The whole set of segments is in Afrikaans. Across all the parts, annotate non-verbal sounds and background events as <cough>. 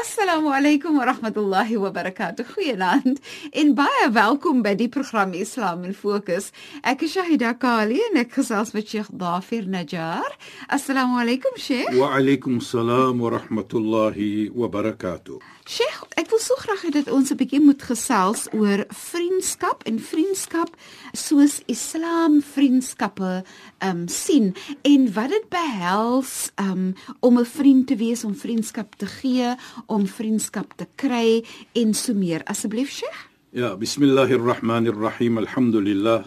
Assalamu alaykum wa rahmatullahi wa barakatuh. Goeienaand en baie welkom by die program Islam in Fokus. Ek is Shahida Kali en ek gesels met Sheikh Dafir Najjar. Assalamu alaykum Sheikh. Wa alaykum salaam wa rahmatullahi wa barakatuh. Sheikh, ek wil so graag hê dat ons 'n bietjie moet gesels oor vriendskap en vriendskap soos Islam vriendskappe ehm um, sien en wat dit behels um, om 'n vriend te wees, om vriendskap te gee, om vriendskap te kry en so meer. Asseblief, Sheikh. Ja, bismillahirrahmanirrahim. Alhamdulillah.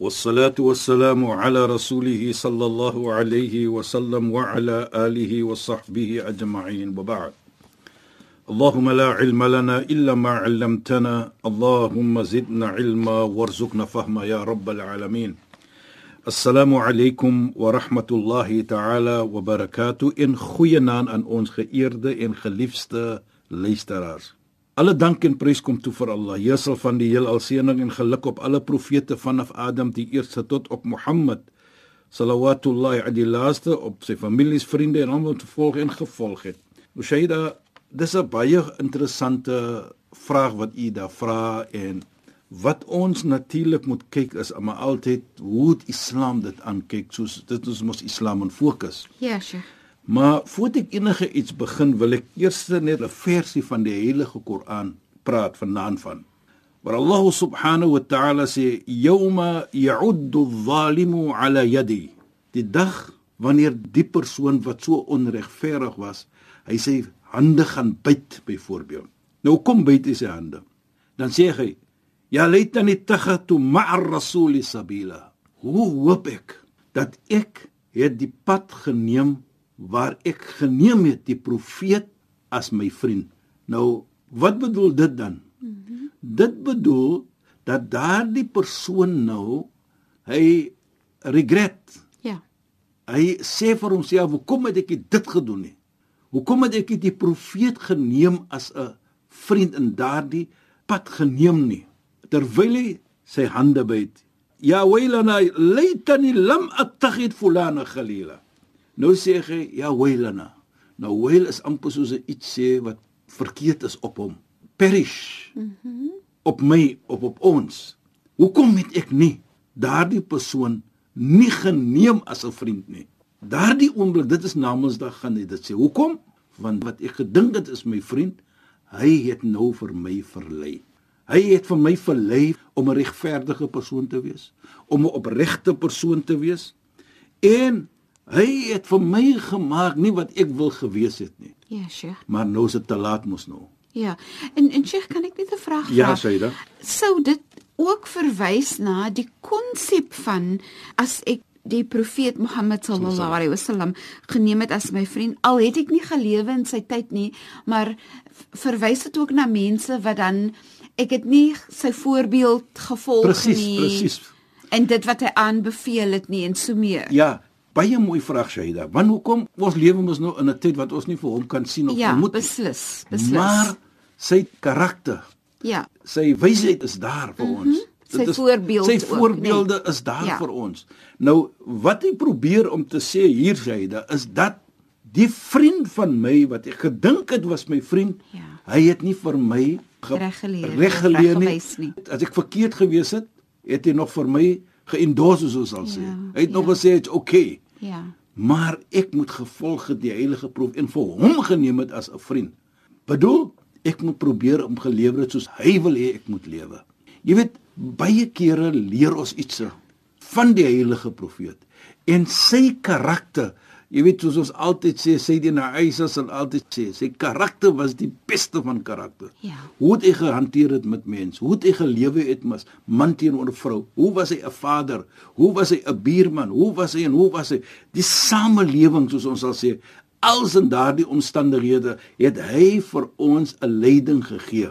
والصلاه والسلام على رسوله صلى الله عليه وسلم وعلى اله وصحبه اجمعين وبعد اللهم لا علم لنا الا ما علمتنا اللهم زدنا علما وارزقنا فهما يا رب العالمين Assalamu alaykum wa rahmatullahi ta'ala wa barakatuh in goeie naam aan ons geëerde en geliefde luisteraars. Alle dank en prys kom toe vir Allah, Heersel van die heelal seëning en geluk op alle profete vanaf Adam die eerste tot op Mohammed sallallahu alayhi laaste op sy families, vriende en almal te volg en gevolg het. Mushaida, dis 'n baie interessante vraag wat u daar vra en wat ons natuurlik moet kyk is maar altyd hoe die Islam dit aankyk soos dit is mos Islam in fokus. Ja, Sheikh. Maar voordat ek enige iets begin, wil ek eers net 'n versie van die Heilige Koran praat vanaand van. Waar Allah subhanahu wa ta'ala sê: "Yawma ya'uddu adh-dhalimu 'ala yadi." Die dag wanneer die persoon wat so onregverdig was, hy sê hande gaan byt byvoorbeeld. Nou kom byt hy sy hande. Dan sê hy: Ja laitani takhatu ma'a ar-rasul sabila. Hoe hoop ek dat ek het die pad geneem waar ek geneem het die profeet as my vriend. Nou, wat bedoel dit dan? Mm -hmm. Dit bedoel dat daardie persoon nou hy regret. Ja. Hy sê vir homself, "Hoekom het ek dit gedoen nie? Hoekom het ek die profeet geneem as 'n vriend in daardie pad geneem nie?" terwyl hy sy hande byt. Ya waylana laitani lam attakhid fulana khalila. Nou sê hy ya waylana. Nou wayl is amper soos iets sê wat verkeerd is op hom. Perish. Mhm. Mm op my op op ons. Hoekom het ek nie daardie persoon nie geneem as 'n vriend nie? Daardie oomblik, dit is Namedsdag gaan hy dit sê. Hoekom? Want wat ek gedink het is my vriend, hy het nou vir my verlei. Hy het vir my verlei om 'n regverdige persoon te wees, om 'n opregte persoon te wees. En hy het vir my gemaak nie wat ek wil gewees het nie. Ja, Sheikh. Maar nou is dit te laat mos nou. Ja. En en Sheikh, kan ek net 'n vraag vra? Ja, Saida. Sou dit ook verwys na die konsep van as ek die profeet Mohammed sallallahu alaihi wasallam geneem het as my vriend al het ek nie gelewe in sy tyd nie maar verwys dit ook na mense wat dan ek het nie sy voorbeeld gevolg precies, nie. Presies, presies. En dit wat hy aanbeveel het nie en so meer. Ja, baie mooi vraag Shaida. Want hoekom ons lewe mos nou in 'n tyd wat ons nie vir hom kan sien of ja, moet beslis, beslis. Maar sy karakter. Ja. Sy wysheid is daar vir mm -hmm. ons. Sy voorbeeld sy voorbeelde ook, nee. is daar ja. vir ons. Nou wat hy probeer om te sê hier Shaida is dat die vriend van my wat ek gedink het was my vriend, ja. hy het nie vir my reguleer nie. nie. As ek verkeerd gewees het, het hy nog vir my geendorse soos al sê. Ja, hy het ja. nog gesê dit's okay. Ja. Maar ek moet gevolg het die heilige proef en vir hom geneem het as 'n vriend. Bedoel, ek moet probeer om gelewer het soos hy wil hê ek moet lewe. Jy weet, baie kere leer ons iets van die heilige profeet en sy karakter Jy weet soos ons altyd sê, sê dit na Aisha sal altyd sê, sy karakter was die beste van karakter. Ja. Hoe het hy gehanteer dit met mense? Hoe het hy gelewe het met man teenoor vrou? Hoe was hy 'n vader? Hoe was hy 'n buurman? Hoe was hy en hoe was hy die samelewing soos ons sal sê? Als in daardie omstandighede het hy vir ons 'n leiding gegee.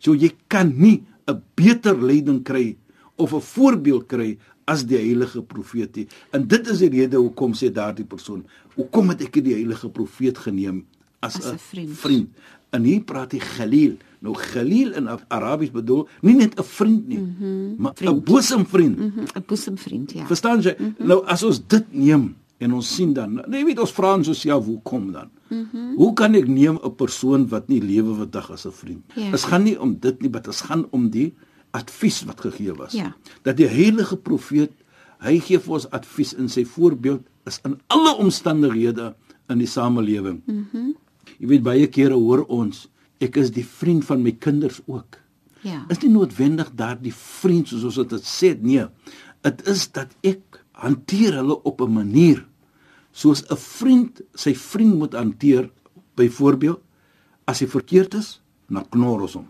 So jy kan nie 'n beter leiding kry of 'n voorbeeld kry as die heilige profeet nie. En dit is die rede hoekom sê daardie persoon, hoekom het ek die heilige profeet geneem as 'n 'n vriend. vriend? En hier praat hy Khalil. Nou Khalil in Arabies bedoel nie net 'n vriend nie, mm -hmm. maar 'n Vriend. boesemvriend. Mm Mhm, 'n boesemvriend, ja. Verstaan jy? Mm -hmm. Nou as ons dit neem en ons sien dan, jy weet ons vra ons osself hoe kom dan? Mm -hmm. Hoe kan ek neem 'n persoon wat nie lewe vandag as 'n vriend? Ja. Dit gaan nie om dit nie, maar dit gaan om die advies wat gegee was. Ja. Dat die heilige profeet, hy gee vir ons advies in sy voorbeeld is in alle omstandighede in die samelewing. Mm jy weet baie kere hoor ons ek is die vriend van my kinders ook Ja. is nie noodwendig daardie vriend soos ons dit sê nee dit is dat ek hanteer hulle op 'n manier soos 'n vriend sy vriend moet hanteer byvoorbeeld as hy verkeerd is dan knor ons hom.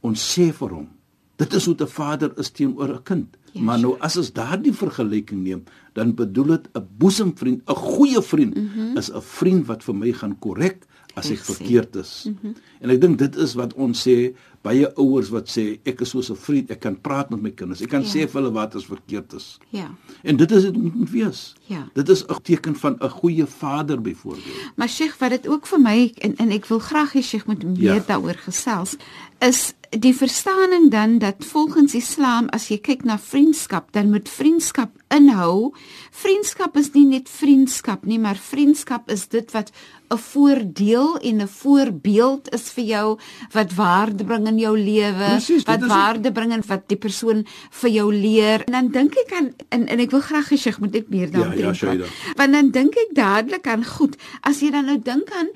Ons sê vir hom dit is hoe 'n vader is teenoor 'n kind. Ja, maar nou as ons daardie vergelyking neem dan bedoel dit 'n boesemvriend 'n goeie vriend mm -hmm. is 'n vriend wat vir my gaan korrek as ek verkeerd is. Mm -hmm. En ek dink dit is wat ons sê baie ouers wat sê ek is soos 'n vriend, ek kan praat met my kinders. Ek kan Ja. ja. sê vir hulle wat as verkeerd is. Ja. En dit is dit moet moet wees. Ja. Dit is 'n teken van 'n goeie vader byvoorbeeld. Maar Sheikh, wat dit ook vir my en en ek wil graag hê Sheikh moet meer Ja. daaroor gesels, is die verstaaning dan dat volgens Islam as jy kyk na vriendskap, dan moet vriendskap inhou. Vriendskap is nie net vriendskap nie, maar vriendskap is dit wat 'n voordeel en 'n voorbeeld is vir jou wat waarde bring in jou lewe, wat waarde bring en wat die persoon vir jou leer. En dan dink ek aan en, en ek wil graag hê Sheikh moet net meer Ja, daaroor ja, praat. Shaida. Want dan dink ek dadelik aan goed. As jy dan nou dink aan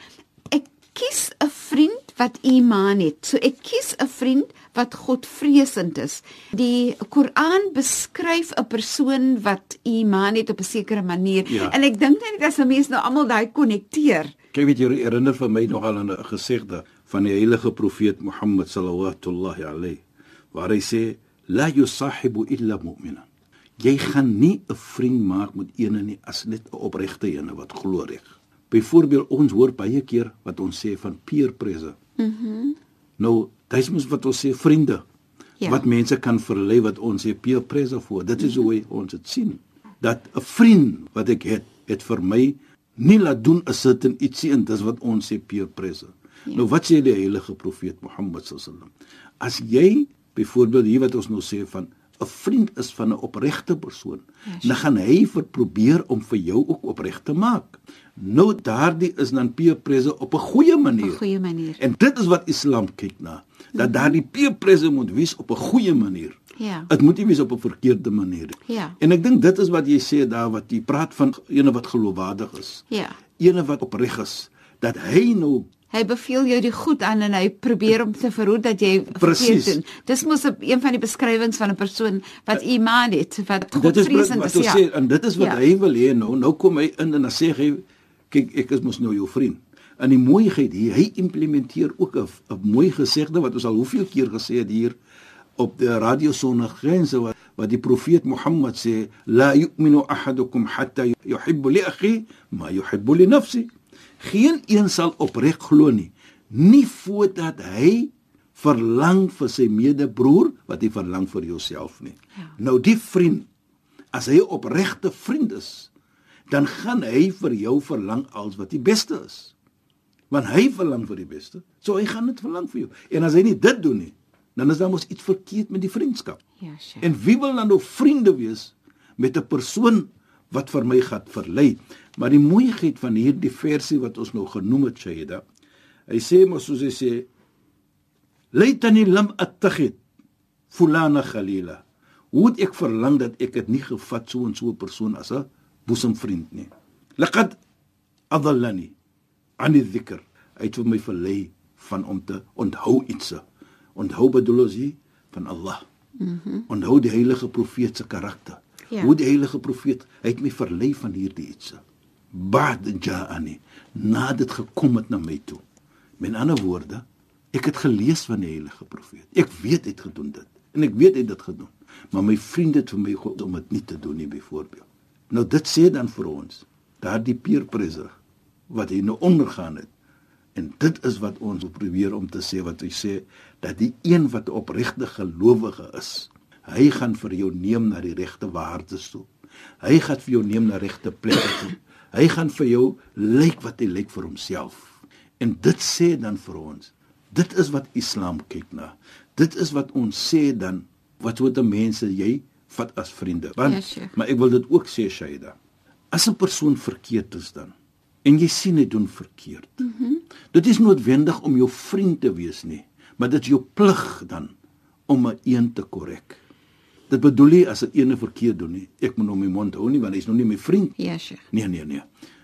ek kies 'n vriend wat iman het. So ek kies 'n vriend wat Godvreesend is. Die Koran beskryf 'n persoon wat iman het op 'n sekere manier. Ja. En ek dink net as 'n mens nou almal daai konnekteer. Kyk weet jy herinner vir my nogal aan 'n gesegde van die heilige profeet Mohammed sallallahu alayhi waar hy sê la yusahibu illa mu'mina. Jy gaan nie 'n vriend maak met eene nie as net 'n opregte een wat glo reg. Byvoorbeeld ons hoor baie keer wat ons sê van peer pressure. Mhm. Mm nou, dis mos wat ons sê vriende. Ja. Wat mense kan verlei wat ons sê peer pressure voor. Dit is hoe ons dit sien. Dat 'n vriend wat ek het, het vir my nie laat doen 'n certain ietsie en dis wat ons sê peer pressure. Ja. Nou wat sê die heilige profeet Mohammed sallam? As jy byvoorbeeld hier wat ons nou sê van 'n vriend is van 'n opregte persoon, Ja, dan gaan hy vir probeer om vir jou ook opreg te maak. Nou daardie is dan peer pressure op 'n goeie manier. 'n goeie manier. En dit is wat Islam kyk na. Dat daardie peer pressure moet wees op 'n goeie manier. Ja. Dit moet nie wees op 'n verkeerde manier nie. Ja. En ek dink dit is wat jy sê daar wat jy praat van ene wat geloofwaardig is. Ja. Ene wat opreg is dat hy nou Hy beveel jou die goed aan en hy probeer om te verhoed dat jy Precies. verkeerd doen. Dis mos 'n een van die beskrywings van 'n persoon wat iman het, wat dit is Godvreesend wat is. ons Ja. sê en dit is wat Ja. hy wil hê nou. Nou kom hy in en dan sê hy kyk ek is mos nou jou vriend. En die mooiheid hier, hy implementeer ook 'n mooi gesegde wat ons al hoeveel keer gesê het hier op die radio sonder grense wat wat die profeet Mohammed sê la yu'minu ahadukum hatta yuhibbu li akhi ma yuhibbu li nafsi. Geen een sal opreg glo nie nie voordat hy verlang vir sy medebroer wat hy verlang vir jouself nie. Ja. Nou die vriend as hy 'n opregte vriend is, dan gaan hy vir jou verlang als wat die beste is. Want hy verlang vir die beste, so hy gaan dit verlang vir jou. En as hy nie dit doen nie, dan is daar mos iets verkeerd met die vriendskap. Ja, sure. En wie wil dan nou vriende wees met 'n persoon wat vir my gaan verlei? Maar die mooiheid van hierdie versie wat ons nou genoem het, Shaida, hy sê mos soos hy sê, "Laitani lam attakhid fulana khalila." Hoe het ek verlang dat ek dit nie gevat so en so 'n persoon as 'n boesemvriend nie. Laqad adallani an dhikr. Hy het vir my verlei van om te onthou iets. Onthou bedoel ons hier van Allah. Mhm. Mm onthou die heilige profeet se karakter. Ja. Hoe die heilige profeet, hy het my verlei van hierdie iets. ba'd ja'ani nadat dit gekom het na my toe. Met ander woorde, ek het gelees van die heilige profeet. Ek weet hy het gedoen dit en ek weet hy het dit gedoen. Maar my vriende het vir my God om dit nie te doen nie byvoorbeeld. Nou dit sê dan vir ons, daardie peer pressure wat hy nou ondergaan het. En dit is wat ons probeer om te sê wat hy sê dat die een wat opregte gelowige is, hy gaan vir jou neem na die regte waardes toe. Hy gaan vir jou neem na regte plekke toe. Hy gaan vir jou lyk wat hy lyk vir homself. En dit sê dan vir ons, dit is wat Islam kyk na. Dit is wat ons sê dan wat wat die mense jy vat as vriende. Want Ja, Sheikh. maar ek wil dit ook sê Shaida. As 'n persoon verkeerd is dan en jy sien hy doen verkeerd. Mm -hmm. Dit is noodwendig om jou vriend te wees nie, maar dit is jou plig dan om 'n een te korrek. Dit bedoel nie as 'n ene verkeerd doen nie, ek moet hom my mond hou nie want hy's nog nie my vriend Ja, Sheikh. Nee nee nee.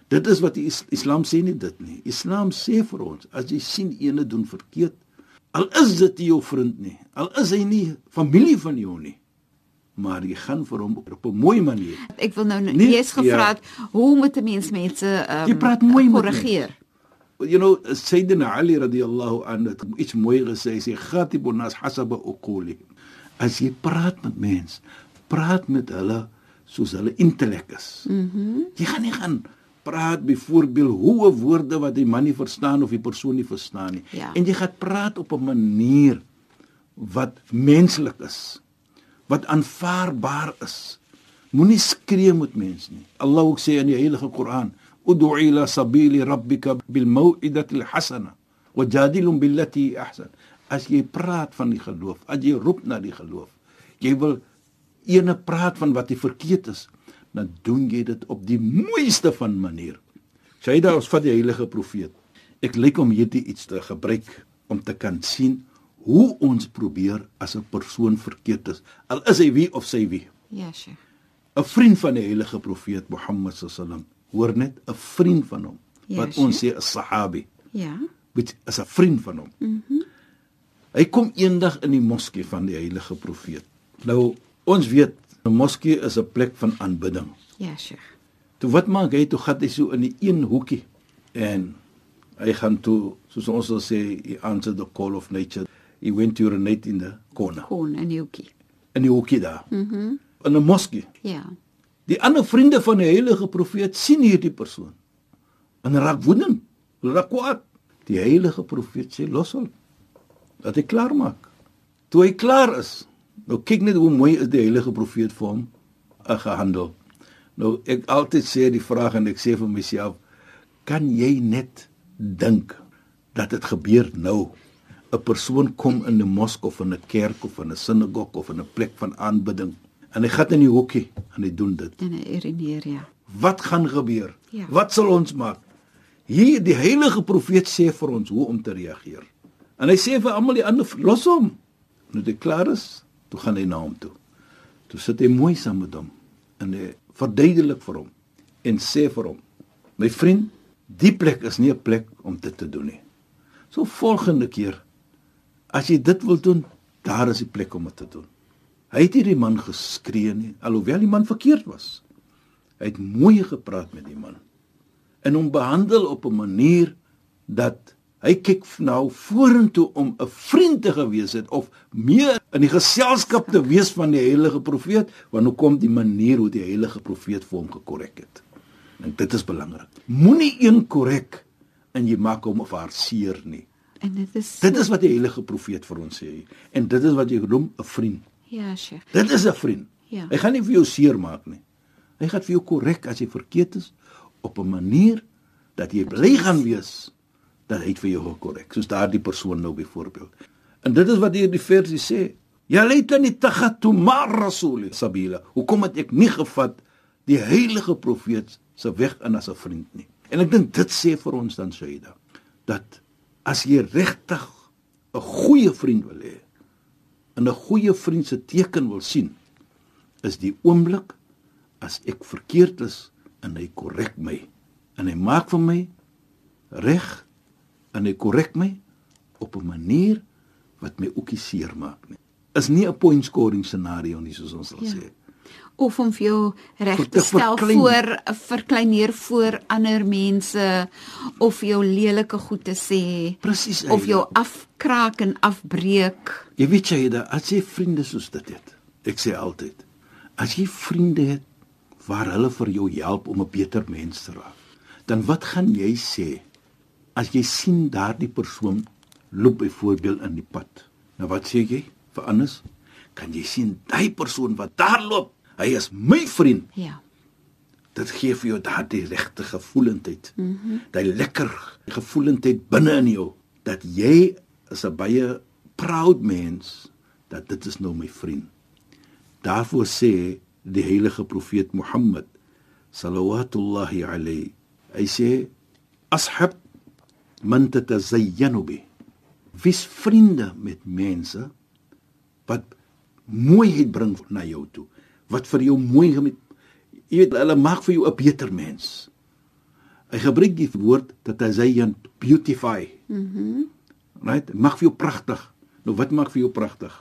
Dit is wat die is, Islam sê nie dit nie. Islam sê vir ons as jy sien ene doen verkeerd, al is dit nie jou vriend nie, al is hy nie familie van jou nie, maar jy gaan vir hom op 'n mooi manier. Ek wil nou Nee, nee, jy's gevra ja. het hoe moet 'n mens mense um, Jy praat mooi korrigeer? You know, Sayyidina Ali radhiyallahu anhu het iets mooi gesê, hy sê ghatibun nas hasaba uquli. As jy praat met mens, praat met hulle soos hulle intellek is. Mhm. Mm jy gaan nie gaan praat byvoorbeeld hoe woorde wat die man nie verstaan of die persoon nie verstaan nie. Ja. En jy gaan praat op 'n manier wat menslik is, wat aanvaarbaar is. Moenie skree met mense nie. Allah ook sê in die Heilige Koran: "Ud'u ila sabili rabbika bil maw'idati al-hasana wajadilhum billati ahsan." As jy praat van die geloof, as jy roep na die geloof, jy wil ene praat van wat die verkeerd is, dan doen jy dit op die mooiste van manier. Shaida ons vat die heilige profeet. Ek lyk om hierdie iets te gebruik om te kan sien hoe ons probeer as 'n persoon verkeerd is, al is hy wie of sy wie. Ja, Sheikh. 'n Vriend van die heilige profeet Mohammed sallam, hoor net 'n vriend van hom Ja, wat ons sê 'n sahabi, Ja. wat is 'n vriend van hom. Mhm. Mm hy kom eendag in die moskee van die heilige profeet. Nou ons weet 'n moskee is 'n plek van aanbidding. Ja, Sheikh. Toe wat maak hy? Toe gaan hy so in die een hoekie en hy gaan toe soos ons sal sê he answered the call of nature. He went to urinate in the corner. Kon en Yuki. In die hoekie daar. Mhm. Mm in 'n moskee. Ja. Die ander vriende van die heilige profeet sien hierdie persoon en raak woedend. Raak kwaad. Die heilige profeet sê los hom. Dat hy klaar maak. Toe hy klaar is, nou kyk net hoe mooi is die heilige profeet vir hom uh, gehandel. Nou ek altyd sê die vraag en ek sê vir myself, kan jy net dink dat dit gebeur nou? 'n Persoon kom in 'n mosk of in 'n kerk of in 'n sinagog of in 'n plek van aanbidding en hy gaan in die hoekie en hy doen dit. En 'n urineer, ja. Wat gaan gebeur? Ja. Wat sal ons maak? Hier die heilige profeet sê vir ons hoe om te reageer. En hy sê vir almal die ander los hom. Nou dit klaar is, toe gaan hy na hom toe. Toe sit hy mooi saam met hom en hy verduidelik vir hom en sê vir hom: "My vriend, die plek is nie 'n plek om dit te doen nie. So volgende keer as jy dit wil doen, daar is die plek om dit te doen." Hy het hierdie man geskree nie, alhoewel die man verkeerd was. Hy het mooi gepraat met die man en hom behandel op 'n manier dat hy kyk nou vorentoe om 'n vriend te gewees het of meer in die geselskap te wees van die heilige profeet want nou kom die manier hoe die heilige profeet vir hom gekorrek het. En dit is belangrik. Moenie een korrek en jy maak hom of haar seer nie. En dit is Dit is wat die heilige profeet vir ons sê en dit is wat jy noem 'n vriend. Ja, Sheikh. Dit is 'n vriend. Ja. Hy gaan nie vir jou seer maak nie. Hy gaan vir jou korrek as jy verkeerd is op 'n manier dat jy bly gaan wees dat hy het vir jou gekorrek, soos daardie persoon nou byvoorbeeld. En dit is wat hier die versie sê. Ja laitani takhatu ma rasul sabila. Hoekom het ek nie gevat die heilige profeet se weg in as 'n vriend nie? En ek dink dit sê vir ons dan Shaida dat as jy regtig 'n goeie vriend wil hê, en 'n goeie vriend se teken wil sien is die oomblik as ek verkeerd is en hy korrek my en hy maak vir my reg en hy korrek my op 'n manier wat my ookie seer maak nie is nie 'n point scoring scenario nie soos ons sal Ja. sê of om vir jou reg te te stel verklein. voor verkleineer voor ander mense of jou lelike goed te sê Presies. of jou afkraak en afbreek. Jy weet jy, da, as jy vriende soos dit het. Ek sê altyd, as jy vriende het waar hulle vir jou help om 'n beter mens te raak, dan wat gaan jy sê as jy sien daardie persoon loop byvoorbeeld in die pad? Nou wat sê jy vir anders? Kan jy sien daai persoon wat daar loop, hy is my vriend. Ja. Dit gee vir jou daardie regte gevoelendheid. Mhm. Mm daai lekker gevoelendheid binne in jou dat jy is 'n baie proud mens dat dit is nou my vriend. Daarvoor sê die heilige profeet Mohammed sallallahu alayhi hy sê ashab man tatazayyanu bi vis vriende met mense wat mooiheid bring na jou toe wat vir jou mooi met jy weet hulle maak vir jou 'n beter mens. Hy gebruik die woord tatazayyan beautify. Mhm. Mm right maak vir jou pragtig nou wat maak vir jou pragtig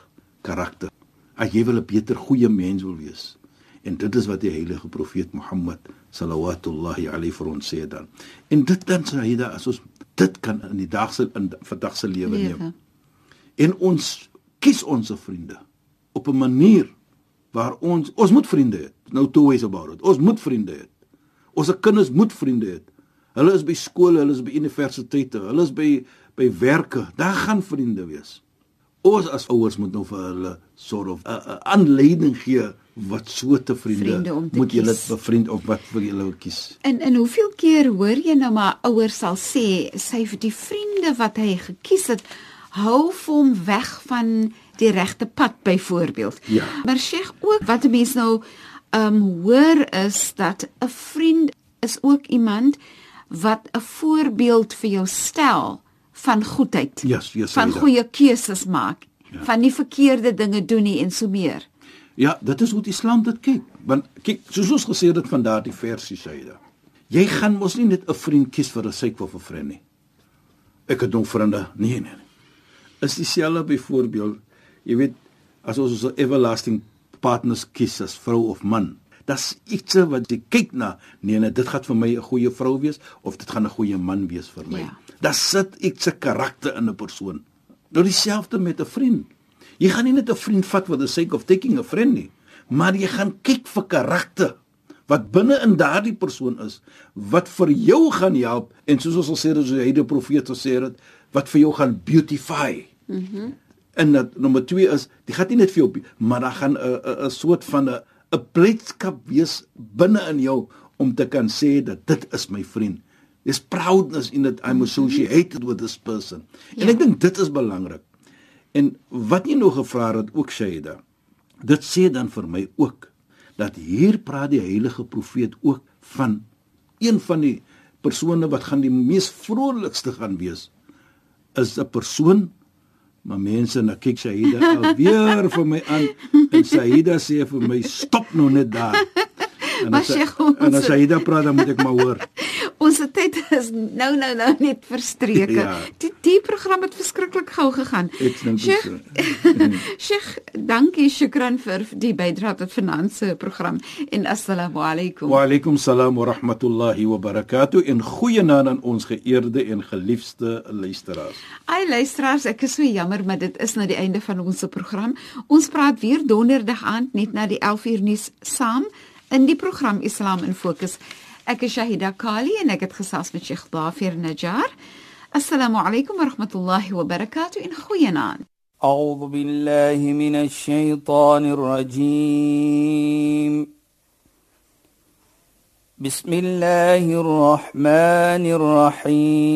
karakter. As jy wil 'n beter goeie mens wil wees. En dit is wat die heilige profeet Mohammed sallallahu alayhi vir ons sê dan. En dit dan sê hy dat as ons dit kan in die dag se in vandag se lewe. neem. En ons kies ons vriende op 'n manier waar ons ons moet vriende hê. Nou two ways about it ons moet vriende hê. Ons kinders moet vriende hê. Hulle is by skole hulle is by universiteite hulle is by by werke. Daar gaan vriende wees. Ons as ouers moet nou vir hulle sort of 'n aanleiding gee wat so te vriende, Vriende moet julle kies. bevriend of wat vir julle kies En en hoeveel keer hoor jy nou maar ouers sal sê sy vir die vriende wat hy gekies het hou hom weg van die regte pad byvoorbeeld. Ja. Maar Sheikh ook wat 'n mens nou ehm um, hoor is dat 'n vriend is ook iemand wat 'n voorbeeld vir jou stel van goedheid. Yes, yes, van goeie keuses maak, ja. van nie verkeerde dinge doen nie en so meer. Ja, dit is hoe die Islam dit kyk. Want kyk, soos ons gesê het van daardie versie syde. Jy gaan mos nie net 'n vriend kies vir 'n syk of 'n vriend nie. Ek het nog vriende. Nee, nee, nee. Is dieselfde byvoorbeeld, jy weet, as ons 'n everlasting partners kies as vrou of man. Das iets wat jy kyk na, nee, nee, dit gaan vir my 'n goeie vrou wees of dit gaan 'n goeie man wees vir my. Ja. Daar sit iets se karakter in 'n persoon. Nou dieselfde met 'n vriend. Jy gaan nie net 'n vriend vat for the sake of taking a friend nie, maar jy gaan kyk vir karakter wat binne in daardie persoon is wat vir jou gaan help en soos ons al sê dat hy die profeet gesê het wat vir jou gaan beautify. Mhm. Mm en dat nommer 2 is, dit gaan nie net vir jou, maar daar gaan 'n 'n soort van 'n 'n blydskap wees binne in jou om te kan sê dat dit is my vriend. There's proudness in that I'm associated with this person. En Ja. ek dink dit is belangrik. En wat jy nou gevra het ook Shaida. Dit sê dan vir my ook dat hier praat die heilige profeet ook van een van die persone wat gaan die mees vrolikste gaan wees is 'n persoon maar mense nou kyk Shaida <laughs> alweer vir my aan en Shaida sê vir my stop nou net daar. En as, en as Shaida praat dan moet ek maar hoor. Ons tyd <laughs> is nou nou nou net verstreke. Ja. Die die program het verskriklik gou gegaan. Sheikh, so. <laughs> Sheikh, dankie, shukran vir die bydrae tot finansie program en assalamu alaykum. Wa alaykum salaam wa rahmatullahi wa barakatuh en goeienaand aan ons geëerde en geliefde luisteraars. Ai luisteraars, ek is so jammer, maar dit is nou die einde van ons program. Ons praat weer donderdag aand net na die 11uur nuus saam in die program Islam in Fokus. أك شاهدة كالي نجد خصاص من شيخ ظافر نجار. السلام عليكم ورحمة الله وبركاته. إن خوينان أعوذ بالله من الشيطان الرجيم. بسم الله الرحمن الرحيم.